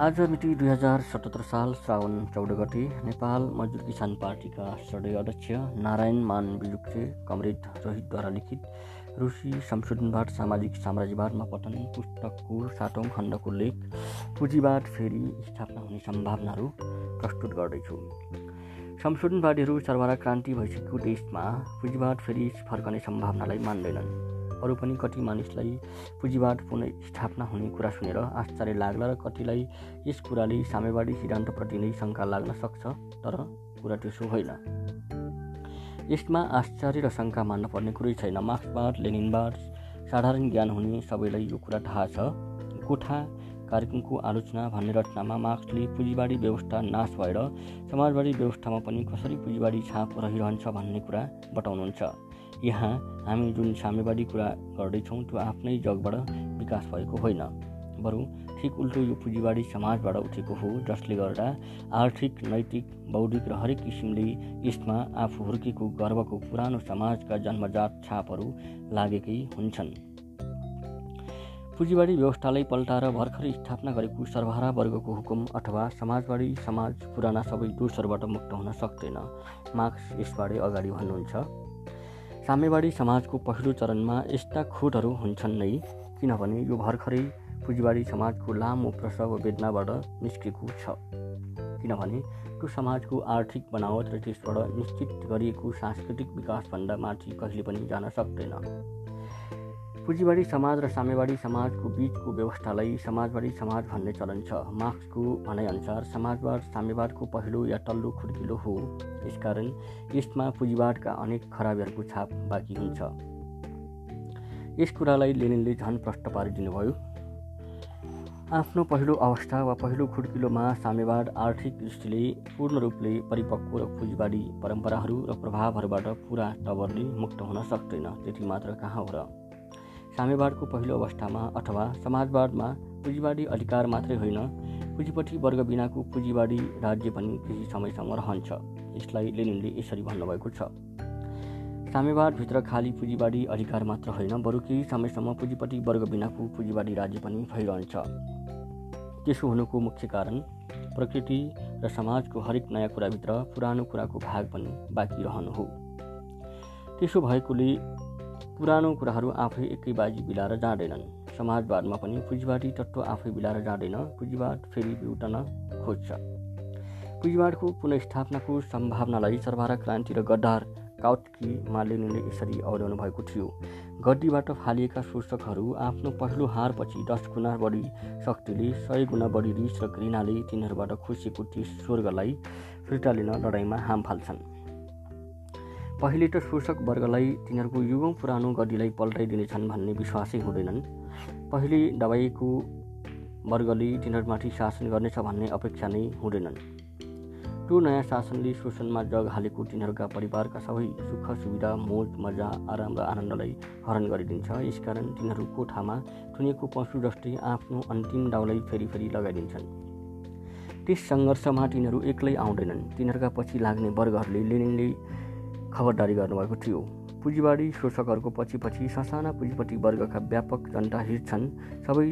आज मिति दुई हजार सतहत्तर साल श्रावण चौध गते नेपाल मजदुर किसान पार्टीका सडय अध्यक्ष नारायण मान बिजुक्से कमरेड रोहितद्वारा लिखित रुसी संशोधनवाद सामाजिक साम्राज्यवादमा पतन पुस्तकको सातौँ खण्डको लेख पुँजीवाद फेरि स्थापना हुने सम्भावनाहरू प्रस्तुत गर्दैछु। संशोधनवादीहरू सर्वहारा क्रान्ति भइसकेको देशमा पुँजीवाद फेरि फर्कने सम्भावनालाई मान्दैनन्। अरू पनि कति मानिसलाई पुँजीवाद पुनः स्थापना हुने कुरा सुनेर आश्चर्य लाग्ला र कतिलाई यस कुराले साम्यवादी सिद्धान्तप्रति नै शङ्का लाग्न सक्छ तर कुरा त्यसो होइन। यसमा आश्चर्य र शङ्का मान्न पर्ने कुरै छैन। मार्क्सवाद लेनिनवाद साधारण ज्ञान हुने सबैलाई यो कुरा थाहा छ। गोठा कार्यक्रमको आलोचना भन्ने रचनामा मार्क्सले पुँजीवाडी व्यवस्था नाश भएर समाजवादी व्यवस्थामा पनि कसरी पुँजीवाडी छाप रहिरहन्छ भन्ने कुरा बताउनुहुन्छ। यहाँ हामी जुन साम्यवादी कुरा गर्दैछौँ त्यो आफ्नै जगबाट विकास भएको होइन। बरु ठिक उल्टो यो पुँजीवाडी समाजबाट उठेको हो जसले गर्दा आर्थिक नैतिक बौद्धिक र हरेक किसिमले यसमा आफू हुर्केको गर्वको पुरानो समाजका जन्मजात छापहरू लागेकै हुन्छन्। पुँजीवाडी व्यवस्थालाई पल्टाएर भर्खरै स्थापना गरेको सर्वहारा वर्गको हुकुम अथवा समाजवादी समाज पुराना सबै दोषहरूबाट मुक्त हुन सक्दैन। मार्क्स यसबारे अगाडि भन्नुहुन्छ। साम्यवादी समाजको पहिलो चरणमा यस्ता खोटहरू हुन्छन् नै किनभने यो भर्खरै पुँजीवाडी समाजको लामो प्रसव वेदनाबाट निस्केको छ। किनभने त्यो समाजको आर्थिक बनावट र त्यसबाट निश्चित गरिएको सांस्कृतिक विकासभन्दा माथि कहिले पनि जान सक्दैन। पुँजीवाडी समाज र साम्यवादी समाजको बिचको व्यवस्थालाई समाजवादी समाज भन्ने चलन छ। मार्क्सको भनाइअनुसार समाजवाद साम्यवादको पहिलो या तल्लो खुड्किलो हो। यसकारण यसमा पुँजीवादका अनेक खराबीहरूको छाप बाँकी हुन्छ। यस कुरालाई लेनिनले झन प्रष्ट पारिदिनुभयो। आफ्नो पहिलो अवस्था वा पहिलो खुड्किलोमा साम्यवाद आर्थिक दृष्टिले पूर्ण रूपले परिपक्व र पुँजीवादी परम्पराहरू र प्रभावहरूबाट पुरा टबरले मुक्त हुन सक्दैन त्यति मात्र कहाँ हो र? साम्यवादको पहिलो अवस्थामा अथवा समाजवादमा पुँजीवादी अधिकार मात्रै होइन पुँजीपट्टि वर्ग बिनाको पुँजीवादी राज्य पनि केही समयसम्म रहन्छ यसलाई लेनिनले यसरी भन्नुभएको छ। साम्यवादभित्र खाली पुँजीवादी अधिकार मात्र होइन बरु केही समयसम्म पुँजीपट्टि वर्ग बिनाको पुँजीवादी राज्य पनि भइरहन्छ। त्यसो हुनुको मुख्य कारण प्रकृति र समाजको हरेक नयाँ कुराभित्र पुरानो कुराको भाग पनि बाँकी रहनु हो। त्यसो भएकोले पुरानो कुराहरू आफै एकै बाजी बिलाएर जाँदैनन्। समाजवादमा पनि पुँजीवादी तत्त्व आफै बिलाएर जाँदैन पुँजीवाद फेरि बिउटन खोज्छ। पुँजीवादको पुनस्थापनाको सम्भावनालाई सर्वहारा क्रान्ति र गद्दार काउटकी मालिनीले यसरी अवल्याउनु भएको थियो। गड्डीबाट फालिएका शोषकहरू आफ्नो पहिलो हारपछि दस गुणा बढी शक्तिले सय गुणा बढी रिस र घृणाले तिनीहरूबाट खुसीको त्यस स्वर्गलाई फिर्ता लिन लडाइँमा हाम फाल्छन्। पहिले त शोषक वर्गलाई तिनीहरूको युगौँ पुरानो गड्डीलाई पल्टाइदिनेछन् भन्ने विश्वासै हुँदैनन्। पहिले दबाइको वर्गले तिनीहरूमाथि शासन गर्नेछ भन्ने अपेक्षा नै हुँदैनन्। त्यो नयाँ शासनले शोषणमा जग हालेको तिनीहरूका परिवारका सबै सुख सुविधा मोज मजा आराम र आनन्दलाई हरण गरिदिन्छ। यसकारण तिनीहरू कोठामा थुनेको पशु जस्तै आफ्नो अन्तिम दाउलाई फेरि फेरि लगाइदिन्छन्। त्यस सङ्घर्षमा तिनीहरू एक्लै आउँदैनन्। तिनीहरूका पछि लाग्ने वर्गहरूले लेनिनले खबरदारी गर्नुभएको थियो। पुँजीवाडी शोषकहरूको पछि पछि ससाना पुँजीपट्टि वर्गका व्यापक जनता हिँड्छन् सबै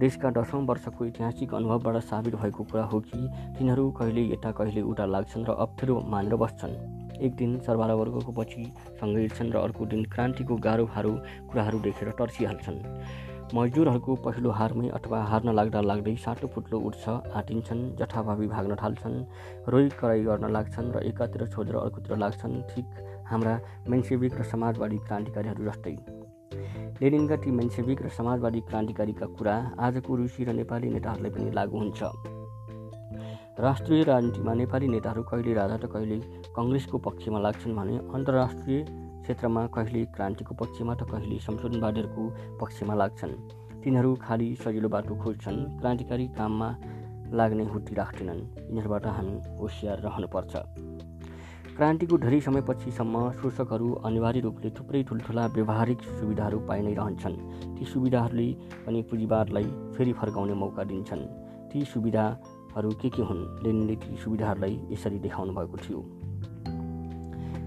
देशका दसौँ वर्षको ऐतिहासिक अनुभवबाट साबित भएको कुरा हो कि तिनीहरू कहिले यता कहिले उता लाग्छन् र अप्ठ्यारो मानेर बस्छन्। एक दिन सर्वारा वर्गको पछि सँगै हिँड्छन् र अर्को दिन क्रान्तिको गाह्रो हारो कुराहरू देखेर तर्सिहाल्छन् मजदुरहरूको पहिलो हारमै अथवा हार्न लाग्दा लाग्दै साटो फुट्लो उठ्छ आँटिन्छन् जथाभावी भाग्न थाल्छन् रोइ कराई गर्न लाग्छन् र एकातिर छोडेर अर्कोतिर लाग्छन्। ठिक हाम्रा मेन्सेविक र समाजवादी क्रान्तिकारीहरू जस्तै। लेनिनका ती मेन्सेविक र समाजवादी क्रान्तिकारीका कुरा आजको रुसी र नेपाली नेताहरूलाई पनि लागू हुन्छ। राष्ट्रिय राजनीतिमा नेपाली नेताहरू कहिले राजा त कहिले कङ्ग्रेसको पक्षमा लाग्छन् भने अन्तर्राष्ट्रिय क्षेत्रमा कहिले क्रान्तिको पक्षमा त कहिले संशोधनवादीहरूको पक्षमा लाग्छन्। तिनीहरू खालि सजिलो बाटो खोज्छन् क्रान्तिकारी काममा लाग्ने हुटी राख्दैनन्। यिनीहरूबाट हामी होसियार रहनुपर्छ। क्रान्तिको धेरै समयपछिसम्म शोषकहरू अनिवार्य रूपले थुप्रै ठुल्ठुला व्यवहारिक सुविधाहरू पाइ नै रहन्छन्। ती सुविधाहरूले पनि पुँजीवादलाई फेरि फर्काउने मौका दिन्छन्। ती सुविधाहरू के के हुन्? लेनिनले ती सुविधाहरूलाई यसरी देखाउनु भएको थियो।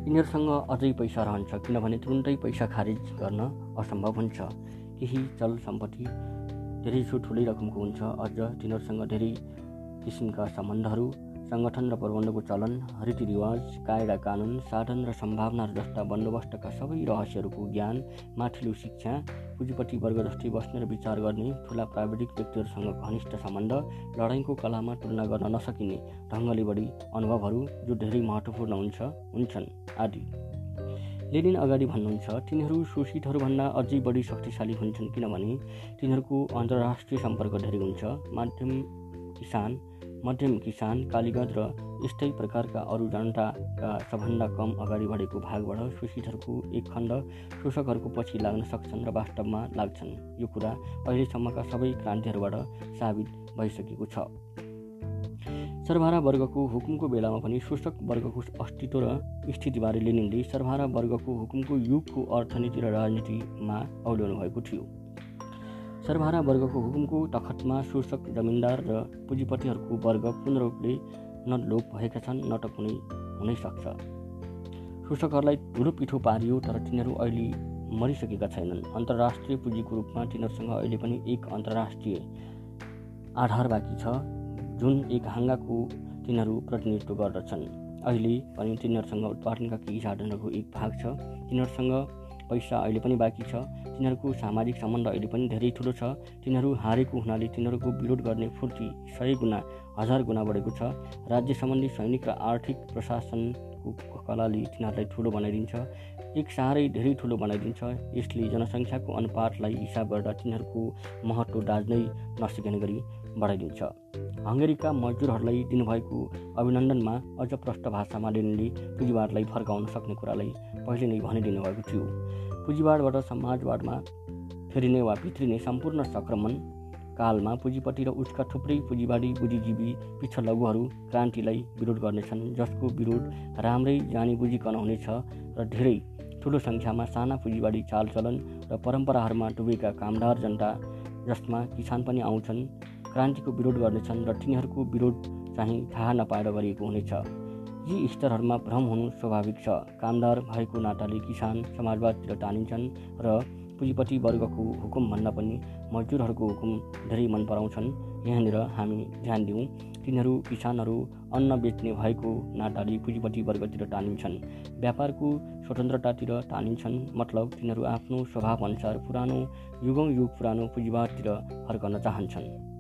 यिनीहरूसँग अझै पैसा रहन्छ किनभने तुरुन्तै पैसा खारेज गर्न असम्भव हुन्छ। केही चल सम्पत्ति धेरै ठुलै रकमको हुन्छ अझ तिनीहरूसँग धेरै किसिमका सम्बन्धहरू सङ्गठन र प्रबन्धको चलन रीतिरिवाज कायदा कानुन साधन र सम्भावनाहरू जस्ता बन्दोबस्तका सबै रहस्यहरूको ज्ञान माथिल्लो शिक्षा पुँजीपट्टि वर्ग जस्तै बस्ने र विचार गर्ने ठुला प्राविधिक व्यक्तिहरूसँग घनिष्ठ सम्बन्ध लडाइँको कलामा तुलना गर्न नसकिने ढङ्गले बढी अनुभवहरू जो धेरै महत्त्वपूर्ण हुन्छ हुन्छन् आदि। लेनिन अगाडि भन्नुहुन्छ तिनीहरू शोषितहरूभन्दा अझै बढी शक्तिशाली हुन्छन् किनभने तिनीहरूको अन्तर्राष्ट्रिय सम्पर्क धेरै हुन्छ माध्यम किसान मध्यम किसान कालीगञ्ज र यस्तै प्रकारका अरू जनताका सबभन्दा कम अगाडि बढेको भागबाट शोषितहरूको एक खण्ड शोषकहरूको पछि लाग्न सक्छन् र वास्तवमा लाग्छन्। यो कुरा अहिलेसम्मका सबै क्रान्तिहरूबाट साबित भइसकेको छ। सर्वहारा वर्गको हुकुमको बेलामा पनि शोषक वर्गको अस्तित्व र स्थितिबारे लेनिनले सर्वहारा वर्गको हुकुमको युगको अर्थनीति र राजनीतिमा औल्याउनु भएको थियो। सर्वहारा वर्गको हुकुमको तखतमा शोषक जमिनदार र पुँजीपतिहरूको वर्ग पूर्ण रूपले न लोप भएका छन् न त कुनै हुनै सक्छ। शोषकहरूलाई ठुलो पिठो पारियो तर तिनीहरू अहिले मरिसकेका छैनन्। अन्तर्राष्ट्रिय पुँजीको रूपमा तिनीहरूसँग अहिले पनि एक अन्तर्राष्ट्रिय आधार बाँकी छ जुन एक हाङ्गाको तिनीहरू प्रतिनिधित्व गर्दछन्। अहिले पनि तिनीहरूसँग उत्पादनका केही साधनहरूको एक भाग छ। तिनीहरूसँग पैसा अहिले पनि बाँकी छ। तिनीहरूको सामाजिक सम्बन्ध अहिले पनि धेरै ठुलो छ। तिनीहरू हारेको हुनाले तिनीहरूको विरोध गर्ने फुर्ती सय गुणा हजार गुणा बढेको छ। राज्य सम्बन्धी सैनिक र आर्थिक प्रशासनको कलाले तिनीहरूलाई ठुलो बनाइदिन्छ। एक साह्रै धेरै ठुलो बनाइदिन्छ। यसले जनसङ्ख्याको अनुपातलाई हिसाब गर्दा तिनीहरूको महत्त्व दाज्नै नसिक्ने गरी। बढाइदिन्छ। हङ्गेरीका मजदुरहरूलाई दिनुभएको अभिनन्दनमा अझ प्रष्ट भाषामा लेनले पुँजीवादलाई फर्काउन सक्ने कुरालाई पहिले नै भनिदिनु भएको थियो। पुँजीवाडबाट समाजवादमा फेरिने वा भित्रिने सम्पूर्ण सङ्क्रमण कालमा पुँजीपट्टि र उसका थुप्रै पुँजीवाडी बुद्धिजीवी पिछड लघुहरू क्रान्तिलाई विरोध गर्नेछन् जसको विरोध राम्रै जानी बुझिकन हुनेछ र धेरै ठुलो सङ्ख्यामा साना पुँजीवाडी चालचलन र परम्पराहरूमा डुबेका कामदार जनता जसमा किसान पनि आउँछन् क्रान्तिको विरोध गर्नेछन् र तिनीहरूको विरोध चाहिँ थाहा नपाएर गरिएको हुनेछ। यी स्तरहरूमा भ्रम हुनु स्वाभाविक छ। कामदार भएको नाताले किसान समाजवादतिर टानिन्छन् र पुँजीपति वर्गको हुकुमभन्दा पनि मजदुरहरूको हुकुम धेरै मन पराउँछन्। यहाँनिर हामी ध्यान दिउँ तिनीहरू किसानहरू अन्न बेच्ने भएको नाताले पुँजीपति वर्गतिर टानिन्छन् व्यापारको स्वतन्त्रतातिर टानिन्छन् मतलब तिनीहरू आफ्नो स्वभावअनुसार पुरानो युगौँ युग पुरानो पुँजीवादतिर फर्कन चाहन्छन्।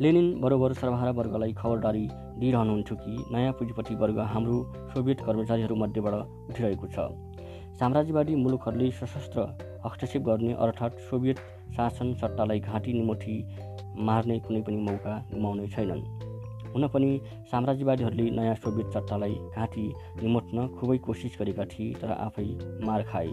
लेनिन बरोबर सर्वहारा वर्गलाई खबरदारी दिइरहनुहुन्थ्यो कि नयाँ पुँजीपति वर्ग हाम्रो सोभियत कर्मचारीहरूमध्येबाट उठिरहेको छ। साम्राज्यवादी मुलुकहरूले सशस्त्र हस्तक्षेप गर्ने अर्थात् सोभियत शासन सट्टालाई घाँटी निमुठी मार्ने कुनै पनि मौका गुमाउने छैनन्। हुन पनि साम्राज्यवादीहरूले नयाँ सोभियत सत्तालाई घाँटी निमोट्न खुबै कोसिस गरेका थिए तर आफै मार खाए।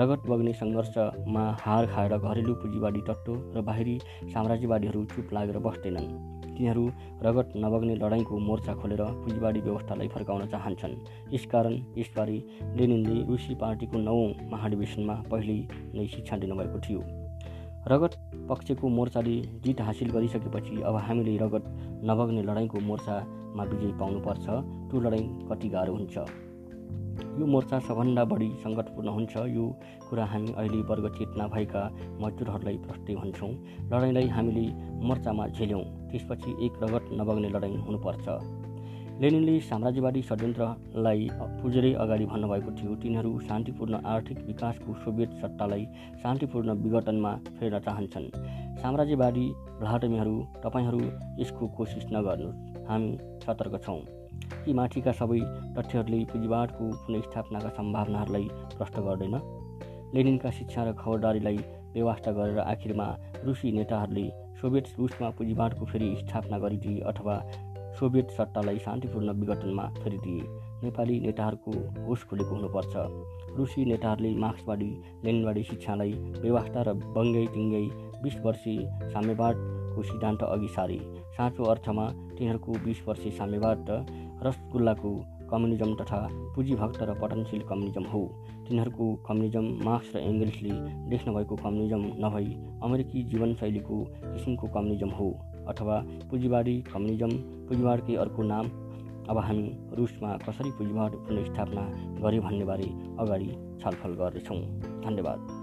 रगत बग्ने सङ्घर्षमा हार खाएर घरेलु पुँजीवादी तत्त्व र बाहिरी साम्राज्यवादीहरू चुप लागेर बस्दैनन्। तिनीहरू रगत नबग्ने लडाइँको मोर्चा खोलेर पुँजीवादी व्यवस्थालाई फर्काउन चाहन्छन्। यसकारण यसबारे लेनिनले रुसी पार्टीको नवौँ महाधिवेशनमा पहिल्यै नै शिक्षा दिनुभएको थियो। रगत पक्षको मोर्चाले जित हासिल गरिसकेपछि अब हामीले रगत नबग्ने लडाइँको मोर्चामा विजय पाउनुपर्छ त्यो लडाइँ कति गाह्रो हुन्छ? यो मोर्चा सबभन्दा बढी सङ्कटपूर्ण हुन्छ। यो कुरा हामी अहिले वर्ग चेतना भएका मजदुरहरूलाई प्रष्टै भन्छौँ लडाइँलाई हामीले मोर्चामा झेल्यौँ त्यसपछि एक रगत नबग्ने लडाइँ हुनुपर्छ। लेनिनले साम्राज्यवादी षड्यन्त्रलाई पुजेरै अगाडि भन्नुभएको थियो। तिनीहरू शान्तिपूर्ण आर्थिक विकासको सोभियत सट्टालाई शान्तिपूर्ण विघटनमा फेर्न चाहन्छन्। साम्राज्यवादी भ्लाटमीहरू तपाईँहरू यसको कोसिस नगर्नुहोस्। हामी सतर्क छौँ। कि माथिका सबै तथ्यहरूले पुँजीवादको पुनस्थापनाका सम्भावनाहरूलाई प्रष्ट गर्दैन। लेनिनका शिक्षा र खबरदारीलाई व्यवस्था गरेर आखिरमा रुसी नेताहरूले सोभियत रुसमा पुँजीवादको फेरि स्थापना गरिदिए अथवा सोभियत सट्टालाई शान्तिपूर्ण विघटनमा फेरिदिए। नेपाली नेताहरूको होस खुलेको हुनुपर्छ। रुसी नेताहरूले मार्क्सवादी लेनवादी शिक्षालाई व्यवस्था र बङ्गै टिङ्गै बिस वर्षीय साम्यवादको सिद्धान्त अघि सारे। साँचो अर्थमा तिनीहरूको बिस वर्षीय साम्यवाद रसगुल्लाको कम्युनिजम तथा पुँजीभक्त र पतनशील कम्युनिजम हो। तिनीहरूको कम्युनिजम मार्क्स र एङ्गल्सले देख्नुभएको कम्युनिजम नभई अमेरिकी जीवनशैलीको किसिमको कम्युनिजम हो। अथवा पुँजीवादी कम्युनिजम पुँजीवादकै अर्को नाम। अब हामी रुसमा कसरी पुँजीवाद पुनर्स्थापना गरे भन्नेबारे अगाडि छलफल गर्दैछौँ। धन्यवाद।